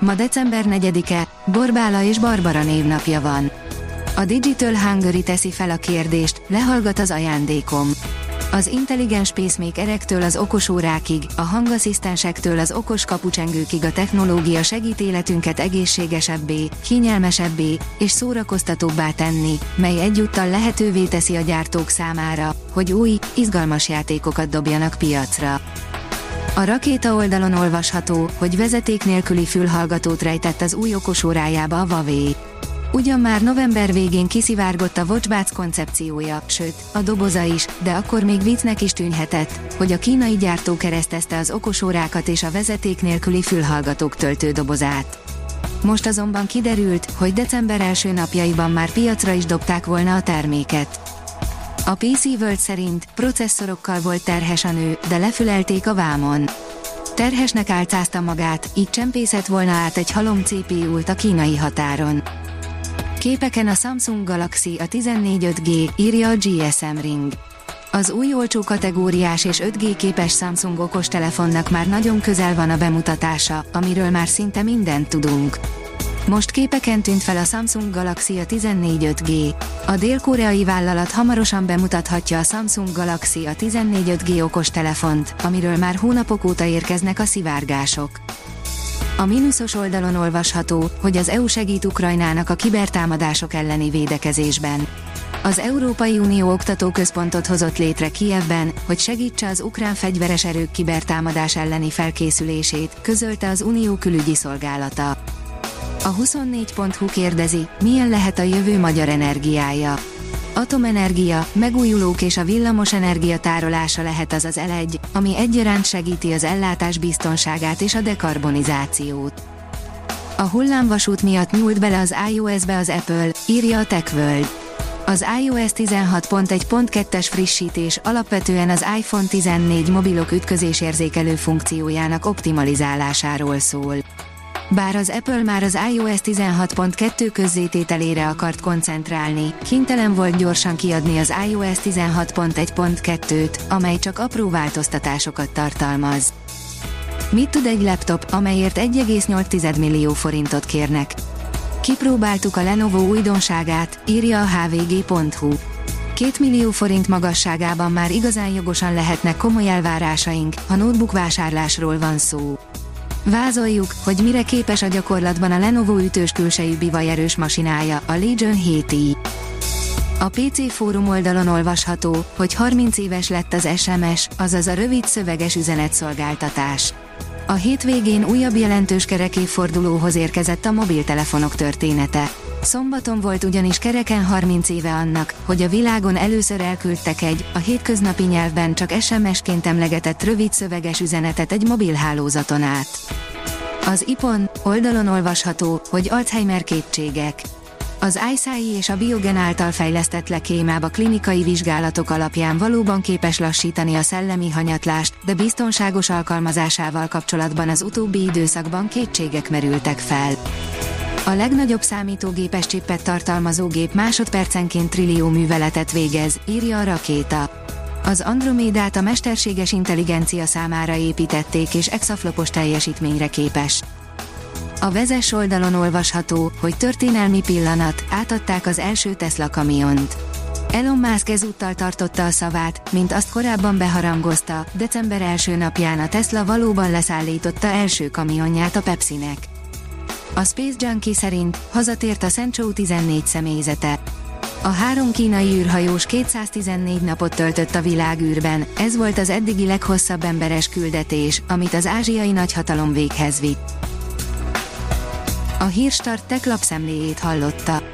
Ma december 4-e, Borbála és Barbara névnapja van. A Digital Hungary teszi fel a kérdést, lehallgat az ajándékom. Az intelligens pacemakerektől az okos órákig, a hangasszisztensektől az okos kapucsengőkig a technológia segít életünket egészségesebbé, kényelmesebbé és szórakoztatóbbá tenni, mely egyúttal lehetővé teszi a gyártók számára, hogy új, izgalmas játékokat dobjanak piacra. A rakéta oldalon olvasható, hogy vezeték nélküli fülhallgatót rejtett az új okosórájába a Huawei. Ugyan már november végén kiszivárgott a Watchbats koncepciója, sőt, a doboza is, de akkor még viccnek is tűnhetett, hogy a kínai gyártó keresztezte az okosórákat és a vezeték nélküli fülhallgatók töltődobozát. Most azonban kiderült, hogy december első napjaiban már piacra is dobták volna a terméket. A PC World szerint processzorokkal volt terhes a nő, de lefülelték a vámon. Terhesnek álcázta magát, így csempészett volna át egy halom CPU-t a kínai határon. Képeken a Samsung Galaxy a 14 5G, írja a GSM Ring. Az új olcsó kategóriás és 5G képes Samsung okostelefonnak már nagyon közel van a bemutatása, amiről már szinte mindent tudunk. Most képeken tűnt fel a Samsung Galaxy a 14 5G. A dél-koreai vállalat hamarosan bemutathatja a Samsung Galaxy a 14 5G okostelefont, amiről már hónapok óta érkeznek a szivárgások. A mínuszos oldalon olvasható, hogy az EU segít Ukrajnának a kibertámadások elleni védekezésben. Az Európai Unió oktatóközpontot hozott létre Kievben, hogy segítse az ukrán fegyveres erők kibertámadás elleni felkészülését, közölte az Unió külügyi szolgálata. A 24.hu kérdezi, milyen lehet a jövő magyar energiája. Atomenergia, megújulók és a villamos energia tárolása lehet az az elegy, ami egyaránt segíti az ellátás biztonságát és a dekarbonizációt. A hullámvasút miatt nyúlt bele az iOS-be az Apple, írja a TechWorld. Az iOS 16.1.2-es frissítés alapvetően az iPhone 14 mobilok ütközésérzékelő funkciójának optimalizálásáról szól. Bár az Apple már az iOS 16.2 közzétételére akart koncentrálni, kénytelen volt gyorsan kiadni az iOS 16.1.2-t, amely csak apró változtatásokat tartalmaz. Mit tud egy laptop, amelyért 1,8 millió forintot kérnek? Kipróbáltuk a Lenovo újdonságát, írja a hvg.hu. 2 millió forint magasságában már igazán jogosan lehetnek komoly elvárásaink, ha notebook vásárlásról van szó. Vázoljuk, hogy mire képes a gyakorlatban a Lenovo ütős külsejű bivajerős masinája, a Legion 7i. A PC fórum oldalon olvasható, hogy 30 éves lett az SMS, azaz a rövid szöveges üzenetszolgáltatás. A hétvégén újabb jelentős kerekéfordulóhoz érkezett a mobiltelefonok története. Szombaton volt ugyanis kereken 30 éve annak, hogy a világon először elküldtek egy, a hétköznapi nyelvben csak SMS-ként emlegetett rövid szöveges üzenetet egy mobilhálózaton át. Az IPON oldalon olvasható, hogy Alzheimer kétségek. Az iSci és a Biogen által fejlesztett lekémába klinikai vizsgálatok alapján valóban képes lassítani a szellemi hanyatlást, de biztonságos alkalmazásával kapcsolatban az utóbbi időszakban kétségek merültek fel. A legnagyobb számítógépes csippet tartalmazó gép másodpercenként trillió műveletet végez, írja a rakéta. Az Andromédát a mesterséges intelligencia számára építették és exaflopos teljesítményre képes. A vezes oldalon olvasható, hogy történelmi pillanat, átadták az első Tesla kamiont. Elon Musk ezúttal tartotta a szavát, mint azt korábban beharangozta, december első napján a Tesla valóban leszállította első kamionját a Pepsinek. A Space Junkie szerint hazatért a Senchou 14 személyzete. A három kínai űrhajós 214 napot töltött a világűrben, ez volt az eddigi leghosszabb emberes küldetés, amit az ázsiai nagyhatalom véghez vitt. A Hírstart tech lapszemléjét hallotta.